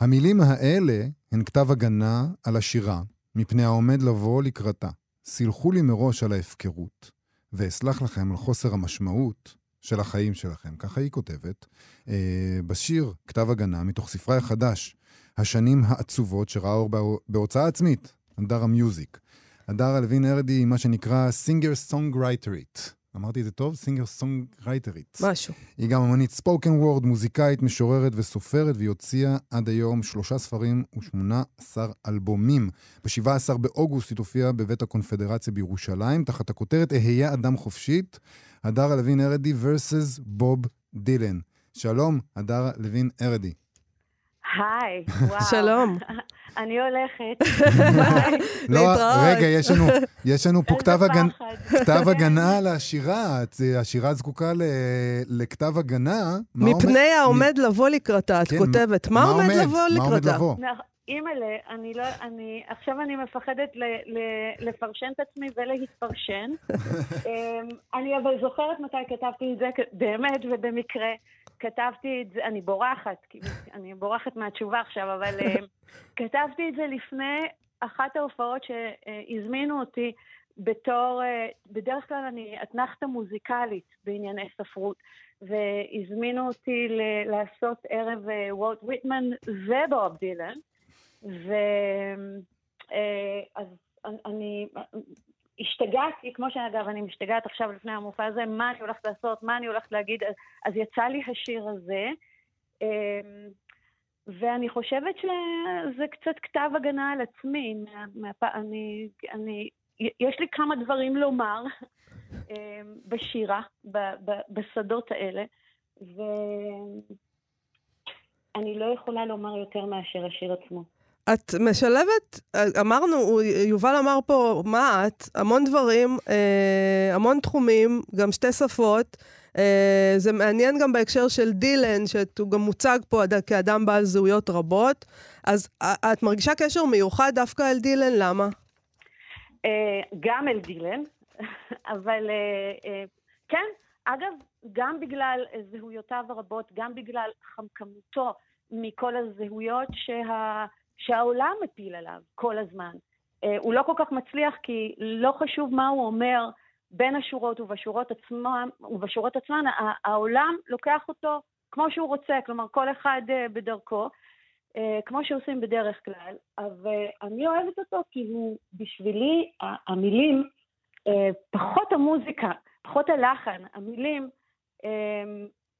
המילים האלה הן כתב הגנה על השירה, מפני העומד לבוא לקראתה. סילחו לי מראש על ההפקרות, ואסלח לכם על חוסר המשמעות של החיים שלכם. ככה היא כותבת. אה, בשיר כתב הגנה, מתוך ספרה החדש, השנים העצובות שראה אור בהוצאה עצמית, הדרה music. הדרה לוין ארדי היא מה שנקרא singer songwriter ית. אמרתי את זה טוב? singer songwriter ית. משהו. היא גם אמנית spoken word, מוזיקאית, משוררת וסופרת, והיא הוציאה עד היום שלושה ספרים ושמונה עשר אלבומים. ב-17 באוגוסט היא תופיע בבית הקונפדרציה בירושלים, תחת הכותרת אהיה אדם חופשית, הדרה לוין ארדי versus בוב דילן. שלום, הדרה לוין ארדי. היי, וואו. שלום. אני הולכת. לא, להתראות. רגע, יש לנו, יש לנו פה כתב, הגנ... פחד. כתב הגנה על השירה. השירה זקוקה ל... לכתב הגנה. מפני העומד לבוא לקראתה, את כן, כותבת. מה עומד לבוא מה עומד לקראתה? אימא'לה, אני לא, אני, עכשיו אני מפחדת ל, ל, לפרשן את עצמי ולהתפרשן. אמ, אני אבל זוכרת מתי כתבתי את זה, באמת ובמקרה. כתבתי את זה, אני בורחת, כי אני בורחת מהתשובה עכשיו, אבל אמ, כתבתי את זה לפני אחת ההופעות שהזמינו אותי בתור, אה, בדרך כלל אני אתנחתא מוזיקלית בענייני ספרות, והזמינו אותי ל- לעשות ערב אה, וולט ויטמן ובוב דילן, ואז אני השתגעתי, כמו שאגב אני משתגעת עכשיו לפני המופע הזה, מה אני הולכת לעשות, מה אני הולכת להגיד, אז, אז יצא לי השיר הזה. אמ, ואני חושבת שזה קצת כתב הגנה על עצמי. מה, מה, אני, אני, יש לי כמה דברים לומר אמ, בשירה, ב, ב, בשדות האלה, ואני לא יכולה לומר יותר מאשר השיר עצמו. את משלבת, אמרנו, יובל אמר פה, מה את? המון דברים, אה, המון תחומים, גם שתי שפות. אה, זה מעניין גם בהקשר של דילן, שהוא גם מוצג פה אד- כאדם בעל זהויות רבות. אז אה, את מרגישה קשר מיוחד דווקא אל דילן, למה? גם אל דילן, אבל כן, אגב, גם בגלל זהויותיו הרבות, גם בגלל חמקמותו מכל הזהויות שה, שהעולם מפיל עליו כל הזמן. אה, הוא לא כל כך מצליח כי לא חשוב מה הוא אומר בין השורות ובשורות עצמן, ובשורות עצמן העולם לוקח אותו כמו שהוא רוצה, כלומר כל אחד אה, בדרכו. אה, כמו שעושים בדרך כלל, אבל אני אוהבת אותו כי הוא בשבילי, המילים, פחות המוזיקה, פחות הלחן, המילים אה,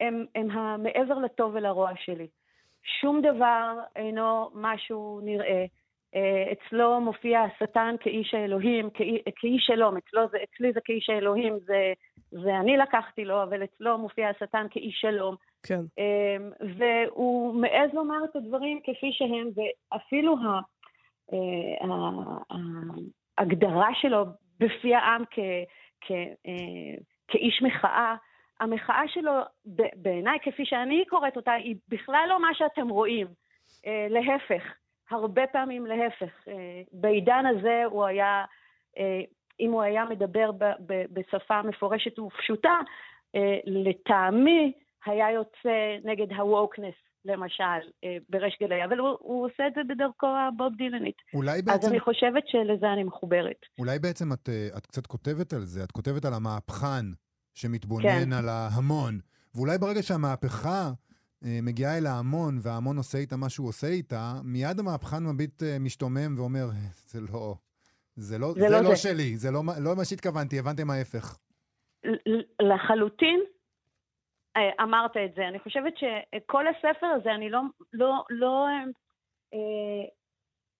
הם, הם המעבר לטוב ולרוע שלי. שום דבר אינו משהו נראה. אה, אצלו מופיע השטן כאיש האלוהים, כאי, כאיש שלום, אצלו זה, אצלי זה כאיש האלוהים, זה, זה אני לקחתי לו, אבל אצלו מופיע השטן כאיש שלום. כן. אמ, והוא מעז לומר את הדברים כפי שהם, ואפילו ה- אה, ההגדרה שלו בפי העם כ- כ- אה, כאיש מחאה, המחאה שלו, בעיניי, כפי שאני קוראת אותה, היא בכלל לא מה שאתם רואים. אה, להפך, הרבה פעמים להפך. אה, בעידן הזה הוא היה, אה, אם הוא היה מדבר ב- ב- בשפה מפורשת ופשוטה, אה, לטעמי היה יוצא נגד הווקנס, למשל, אה, בריש גלי, אבל הוא, הוא עושה את זה בדרכו הבוב דילנית. אולי אז בעצם, אני חושבת שלזה אני מחוברת. אולי בעצם את, אה, את קצת כותבת על זה, את כותבת על המהפכן שמתבונן כן. על ההמון, ואולי ברגע שהמהפכה אה, מגיעה אל ההמון וההמון עושה איתה מה שהוא עושה איתה, מיד המהפכן מביט אה, משתומם ואומר, "אה, זה לא... זה לא, זה זה לא לא זה." שלי, זה לא, לא מה שהתכוונתי, הבנתם ההפך. לחלוטין אמרת את זה. אני חושבת שכל הספר הזה, אני לא, לא, לא, אה,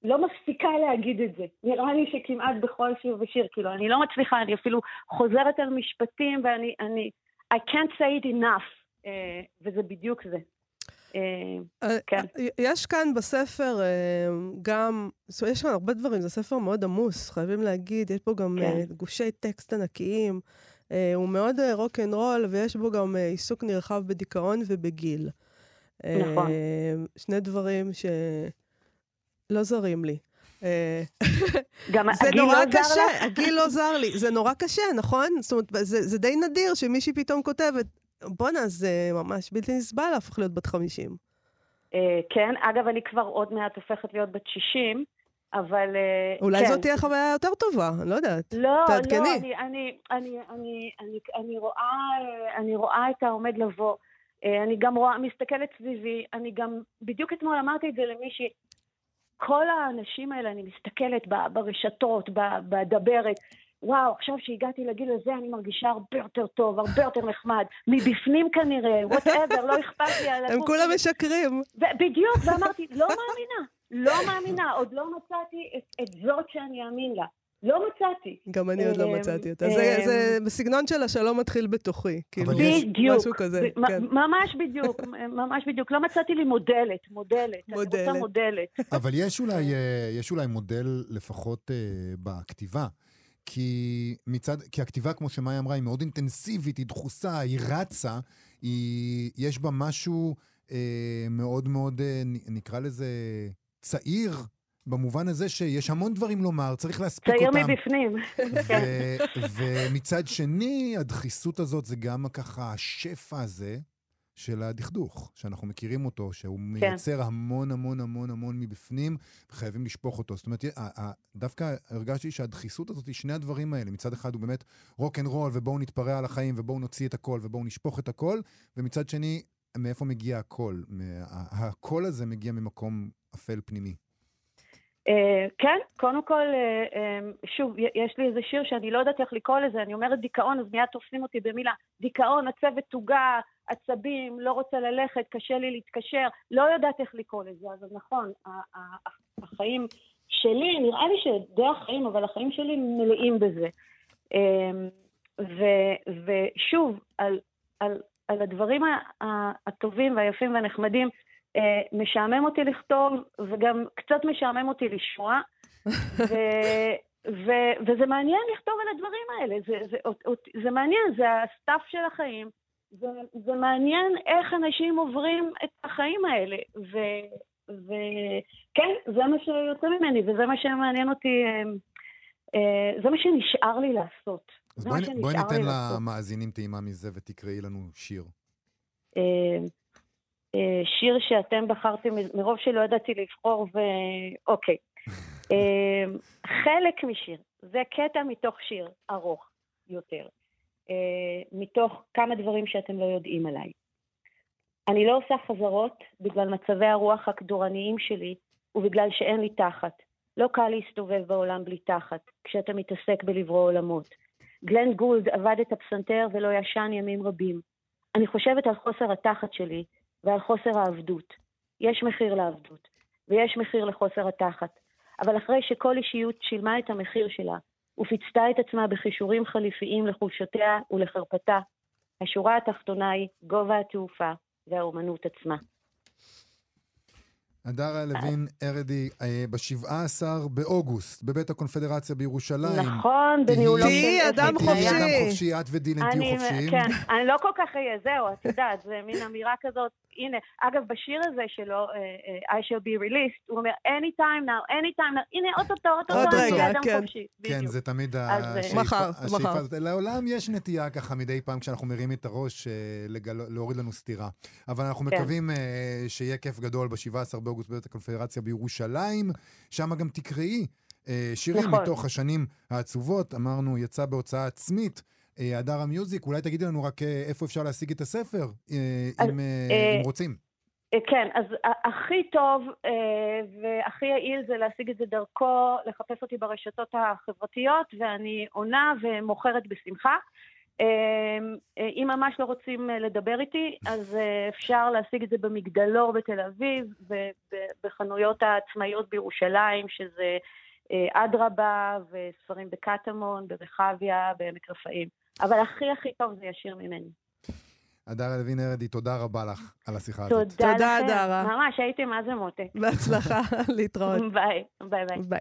לא מפסיקה להגיד את זה. נראה לי שכמעט בכל שיר ושיר, כאילו, אני לא מצליחה, אני אפילו חוזרת על משפטים ואני, אני, I can't say it enough, אה, וזה בדיוק זה. אה, כן. אה, יש כאן בספר אה, גם, יש כאן הרבה דברים, זה ספר מאוד עמוס, חייבים להגיד, יש פה גם כן. גושי טקסט ענקיים. הוא מאוד רוק אנד רול, ויש בו גם עיסוק נרחב בדיכאון ובגיל. נכון. שני דברים שלא זרים לי. אה, גם זה הגיל נורא לא קשה, לך? הגיל לא זר לי. זה נורא קשה, נכון? זאת אומרת, זה, זה די נדיר שמישהי פתאום כותבת, בואנה, זה ממש בלתי נסבל להפוך להיות בת 50. אה, כן, אגב, אני כבר עוד מעט הופכת להיות בת 60, אבל... אה, אולי כן. זאת תהיה חוויה יותר טובה, אני לא יודעת. לא, תעדכני. לא, אני, אני, אני, אני, אני, אני, רואה, אה, אני רואה את העומד לבוא. אני גם רואה, מסתכלת סביבי, אני גם, בדיוק אתמול אמרתי את זה למישהי, כל האנשים האלה, אני מסתכלת ברשתות, בדברת, וואו, עכשיו שהגעתי לגיל הזה אני מרגישה הרבה יותר טוב, הרבה יותר נחמד, מבפנים כנראה, וואטאבר, לא אכפת לי על הם הגוף כולם שלי. משקרים. בדיוק, ואמרתי, לא מאמינה, לא מאמינה, עוד לא מצאתי את, את זאת שאני אאמין לה. לא מצאתי. גם אני עוד לא אמ, מצאתי אותה. אמ, זה- זה בסגנון של השלום מתחיל בתוכי. כאילו, יש- בדיוק. משהו כזה, כן. ממש בדיוק, ממש בדיוק. לא מצאתי לי מודלת, מודלת. אני מודלת. רוצה מודלת. אבל יש אולי, אה, יש אולי מודל לפחות אה, בכתיבה. כי מצד, כי הכתיבה, כמו שמאיה אמרה, היא מאוד אינטנסיבית, היא דחוסה, היא רצה, היא, יש בה משהו אה, מאוד מאוד, אה, נקרא לזה, צעיר, במובן הזה שיש המון דברים לומר, צריך להספיק צעיר אותם. מבפנים. כן. ו- ומצד שני, הדחיסות הזאת זה גם ככה השפע הזה של הדכדוך, שאנחנו מכירים אותו, שהוא כן. מייצר המון המון המון המון מבפנים, וחייבים לשפוך אותו. זאת אומרת, דווקא הרגשתי שהדחיסות הזאת היא שני הדברים האלה. מצד אחד הוא באמת רוק אנד רול, ובואו נתפרע על החיים, ובואו נוציא את הכל, ובואו נשפוך את הכל, ומצד שני, מאיפה מגיע? מה- הקול הזה מגיע ממקום אפל פנימי. אה, כן, קודם כל, אה, אה, שוב, יש לי איזה שיר שאני לא יודעת איך לקרוא לזה, אני אומרת דיכאון, אז מיד תופסים אותי במילה. דיכאון, עצבת תוגה, עצבים, לא רוצה ללכת, קשה לי להתקשר, לא יודעת איך לקרוא לזה, אז נכון, החיים שלי, נראה לי שדי החיים, אבל החיים שלי מלאים בזה. ו- ושוב, על, על, על הדברים הטובים והיפים והנחמדים, משעמם אותי לכתוב, וגם קצת משעמם אותי לשמוע, ו, ו, וזה מעניין לכתוב על הדברים האלה, זה, זה, זה, זה מעניין, זה ה stuff של החיים, זה, זה מעניין איך אנשים עוברים את החיים האלה, ו, וכן, זה מה שיוצא ממני, וזה מה שמעניין אותי, אה, אה, זה מה שנשאר לי לעשות. אז בואי בואי ניתן. למאזינים טעימה מזה ותקראי לנו שיר. אה, שיר שאתם בחרתם מרוב שלא ידעתי לבחור, ו... אוקיי. אה, חלק משיר, זה קטע מתוך שיר ארוך יותר, אה, מתוך כמה דברים שאתם לא יודעים עליי. אני לא עושה חזרות בגלל מצבי הרוח הכדורניים שלי ובגלל שאין לי תחת. לא קל להסתובב בעולם בלי תחת, כשאתה מתעסק בלברוא עולמות. גלן גולד עבד את הפסנתר ולא ישן ימים רבים. אני חושבת על חוסר התחת שלי ועל חוסר העבדות. יש מחיר לעבדות, ויש מחיר לחוסר התחת. אבל אחרי שכל אישיות שילמה את המחיר שלה, ופיצתה את עצמה בכישורים חליפיים לחולשותיה ולחרפתה, השורה התחתונה היא גובה התעופה והאומנות עצמה. הדרה לוין ארדי, אה, ב-17 באוגוסט, בבית הקונפדרציה בירושלים. נכון, בניהולו של... תהיי אדם. חופשי. אדם חופשי, את ודילן תהיו אני, חופשיים. כן, אני לא כל כך אהיה, זהו, את יודעת, זה מין אמירה כזאת, הנה, אגב, בשיר הזה שלו, אה, אה, I shall be released, הוא אומר, anytime now, anytime now, הנה, אוטוטו, אוטוטו, אני אדם כן. חופשי. כן. זה תמיד אה, השאיפה. לעולם יש נטייה ככה מדי פעם כשאנחנו מרים את הראש לגל- להוריד לנו סטירה. אבל אנחנו כן. מקווים שיהיה כיף גדול ב-17 באוגוסט בבית הקונפדרציה בירושלים. שם גם תקראי שירים נכון. מתוך השנים העצובות. אמרנו, יצא בהוצאה עצמית. אה, הדר המיוזיק, אולי תגידי לנו רק אה, איפה אפשר להשיג את הספר, אה, אז, אם אה, אה, אם רוצים. אה, כן, אז הכי טוב אה, והכי יעיל זה להשיג את זה דרכו, לחפש אותי ברשתות החברתיות, ואני עונה ומוכרת בשמחה. אה, אה, אם ממש לא רוצים אה, לדבר איתי, אז אה, אפשר להשיג את זה במגדלור בתל אביב, ובחנויות העצמאיות בירושלים, שזה אה, אדרבה, וספרים בקטמון, ברחביה, בעמק רפאים. אבל הכי הכי טוב זה ישיר ממני. הדר לוין ארדי, תודה רבה לך על השיחה הזאת. תודה תודה, לכם. דרה. ממש, הייתם מה זה מותק. בהצלחה, להתראות. ביי, ביי ביי. ביי.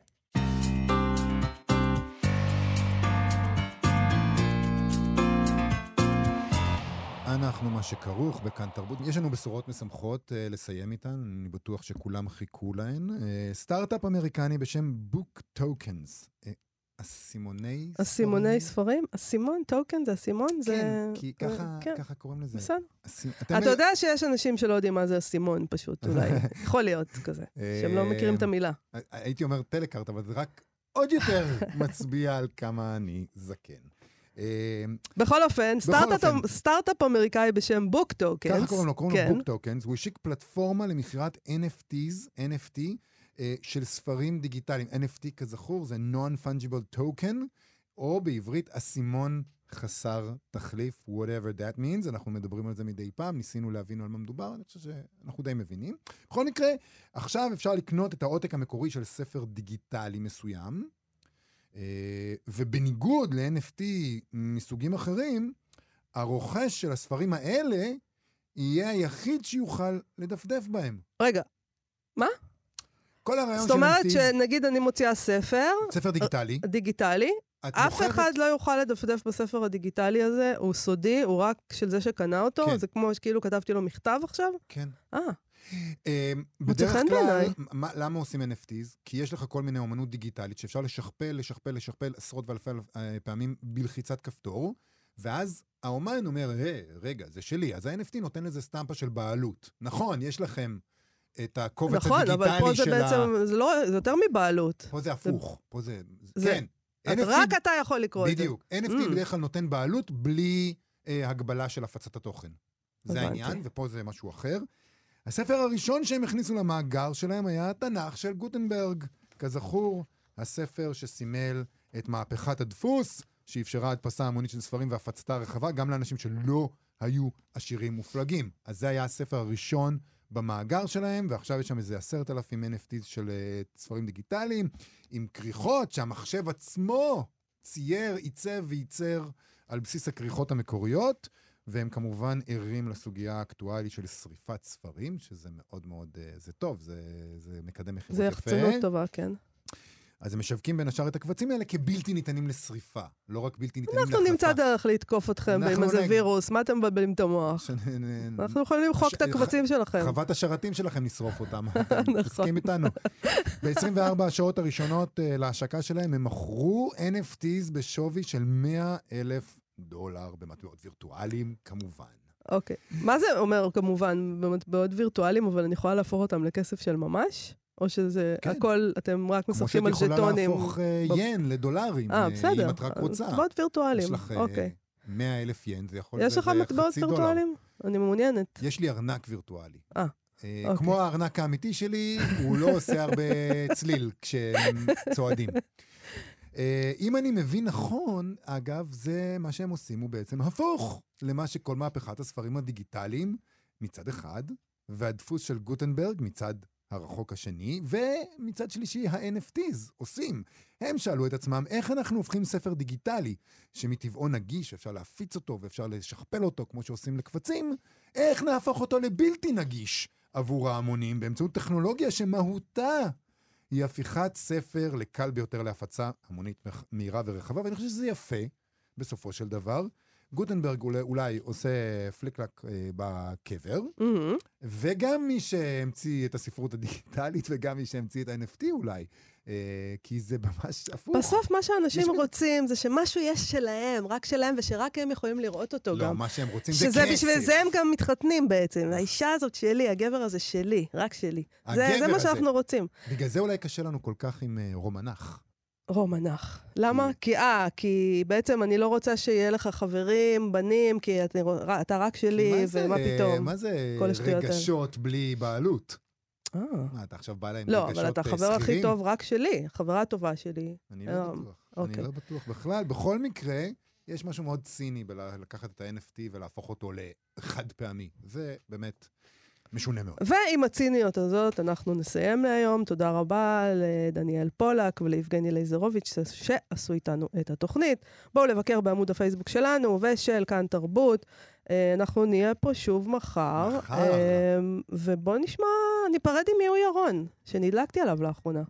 אנחנו מה שכרוך בכאן תרבות. יש לנו בשורות משמחות אה, לסיים איתן, אני בטוח שכולם חיכו להן. אה, סטארט-אפ אמריקני בשם Book Tokens. אה, אסימוני אסימוני ספרים? אסימון, token זה אסימון? זה... כן, כי ככה, כן, ככה קוראים לזה. בסדר. אתם... אתה יודע שיש אנשים שלא יודעים מה זה אסימון פשוט, אולי. יכול להיות כזה, שהם לא מכירים את המילה. אה, הייתי אומר טלקארט, אבל זה רק עוד יותר מצביע על כמה אני זקן. אה, בכל אופן, סטארט-אפ- אמריקאי בשם Book Tokens. ככה קוראים לו, קוראים כן. לו Book Tokens, הוא השיק פלטפורמה למכירת NFTs, NFT, אה, של ספרים דיגיטליים. NFT, כזכור, זה Non-Fungible Token, או בעברית אסימון חסר תחליף, whatever that means. אנחנו מדברים על זה מדי פעם, ניסינו להבין על מה מדובר, אני חושב שאנחנו די מבינים. בכל מקרה, עכשיו אפשר לקנות את העותק המקורי של ספר דיגיטלי מסוים. אה, ובניגוד ל-NFT מסוגים אחרים, הרוכש של הספרים האלה יהיה היחיד שיוכל לדפדף בהם. רגע, כל הרעיון זאת של אומרת NFT, שנגיד אני מוציאה ספר ספר דיגיטלי, דיגיטלי, את אף בוחרת... אחד לא יוכל לדפדף בספר הדיגיטלי הזה, הוא סודי, הוא רק של זה שקנה אותו, כן. זה כמו שכאילו כתבתי לו מכתב עכשיו? כן. אה, אה, מוצא בדרך כלל. מה- למה עושים NFTs? כי יש לך כל מיני אומנות דיגיטלית שאפשר לשכפל, לשכפל, לשכפל עשרות ואלפי אה, פעמים בלחיצת כפתור, ואז האומן אומר, "אה, רגע, זה שלי. אז ה-NFT נותן לזה סטמפה של בעלות. נכון, יש לכם את הקובץ נכון, אבל פה הדיגיטלי זה של בעצם, ה... זה לא, זה יותר מבעלות. פה זה הפוך. פה זה... זה- כן. NFT רק אתה יכול לקרוא את זה. בדיוק. NFT Mm. בדרך כלל נותן בעלות בלי אה, הגבלה של הפצת התוכן. זה. העניין, ופה זה משהו אחר. הספר הראשון שהם הכניסו למאגר שלהם היה התנ"ך של גוטנברג. כזכור, הספר שסימל את מהפכת הדפוס, שאפשרה הדפסה המונית של ספרים והפצתה רחבה גם לאנשים שלא היו עשירים מופלגים. אז זה היה הספר הראשון במאגר שלהם, ועכשיו יש שם איזה עשרת אלפים NFTs של uh, ספרים דיגיטליים, עם כריכות שהמחשב עצמו צייר, עיצב וייצר על בסיס הכריכות המקוריות, והם כמובן ערים לסוגיה האקטואלית של שריפת ספרים, שזה מאוד מאוד, uh, זה טוב, זה, זה מקדם מכירות זה יפה. יחצנות טובה, כן. אז הם משווקים בין השאר את הקבצים האלה כבלתי ניתנים לשריפה, לא רק בלתי ניתנים אנחנו להחלפה. נמצא דרך לתקוף אתכם עם אנחנו איזה נגד. וירוס, מה אתם מבלבלים את המוח? אנחנו יכולים למחוק את הקבצים שלכם. חוות השרתים שלכם נשרוף אותם. נכון. אתם תסכים איתנו. ב-24 השעות הראשונות אה, להשקה שלהם, הם מכרו NFTs בשווי של 100 אלף דולר במטבעות וירטואליים, כמובן. אוקיי. מה זה אומר כמובן במטבעות וירטואליים, אבל אני יכולה להפוך אותם לכסף של ממש? או שזה כן. הכל, אתם רק כמו שאת משחקים על יכולה ז'טונים? להפוך אה, ב- ין לדולרים, אה, אה, בסדר. אם את רק רוצה. מטבעות יש וירטואליים, לך אה, אוקיי. 100 אלף ין, זה יכול יש זה לך מטבעות חצי דולר. וירטואליים? אני מעוניינת. יש לי ארנק וירטואלי. אה, אה, אוקיי. כמו הארנק האמיתי שלי, הוא לא עושה הרבה צליל כשהם צועדים. אה, אם אני מבין נכון, אגב, זה מה שהם עושים הוא בעצם הפוך למה שכל מהפכת הספרים הדיגיטליים מצד אחד, והדפוס של גוטנברג מצד הרחוק השני, ומצד שלישי ה-NFTs עושים. הם שאלו את עצמם, איך אנחנו הופכים ספר דיגיטלי, שמטבעו נגיש, אפשר להפיץ אותו ואפשר לשכפל אותו כמו שעושים לקבצים, איך נהפוך אותו לבלתי נגיש עבור ההמונים באמצעות טכנולוגיה שמהותה היא הפיכת ספר לקל ביותר להפצה המונית מהירה ורחבה, ואני חושב שזה יפה, בסופו של דבר. גוטנברג אולי, אולי עושה פליקלק אה, בקבר, מהמם. וגם מי שהמציא את הספרות הדיגיטלית וגם מי שהמציא את ה-NFT אולי, אה, כי זה ממש הפוך. בסוף מה שאנשים יש רוצים זה שמשהו יש שלהם, רק שלהם, ושרק הם יכולים לראות אותו לא, גם. מה שהם רוצים זה שזה כסף. בשביל זה הם גם מתחתנים בעצם. האישה הזאת שלי, הגבר הזה שלי, רק שלי. זה, זה מה. שאנחנו רוצים. בגלל זה אולי קשה לנו כל כך עם אה, רומנח. רומנח. למה? כי- אה, כי בעצם אני לא רוצה שיהיה לך חברים, בנים, כי אתה, אתה רק שלי, זה, ומה אה, פתאום. מה זה. רגשות בלי בעלות? אה. מה, אתה עכשיו בא אליי עם לא, רגשות אבל אתה אה, החבר הכי שכירים? טוב רק שלי, החברה הטובה שלי. אני לא אה, בטוח. אוקיי. אני לא בטוח בכלל. בכל מקרה, יש משהו מאוד ציני בלקחת את ה-NFT ולהפוך אותו לחד פעמי. זה באמת משונה מאוד. ועם הציניות הזאת אנחנו נסיים להיום. תודה רבה לדניאל פולק וליבגני לייזרוביץ' שעשו איתנו את התוכנית. בואו לבקר בעמוד הפייסבוק שלנו ושל כאן תרבות. אה, אנחנו נהיה פה שוב מחר. מחר. אה, ובואו נשמע, ניפרד עם יהוא ירון, שנדלקתי עליו לאחרונה.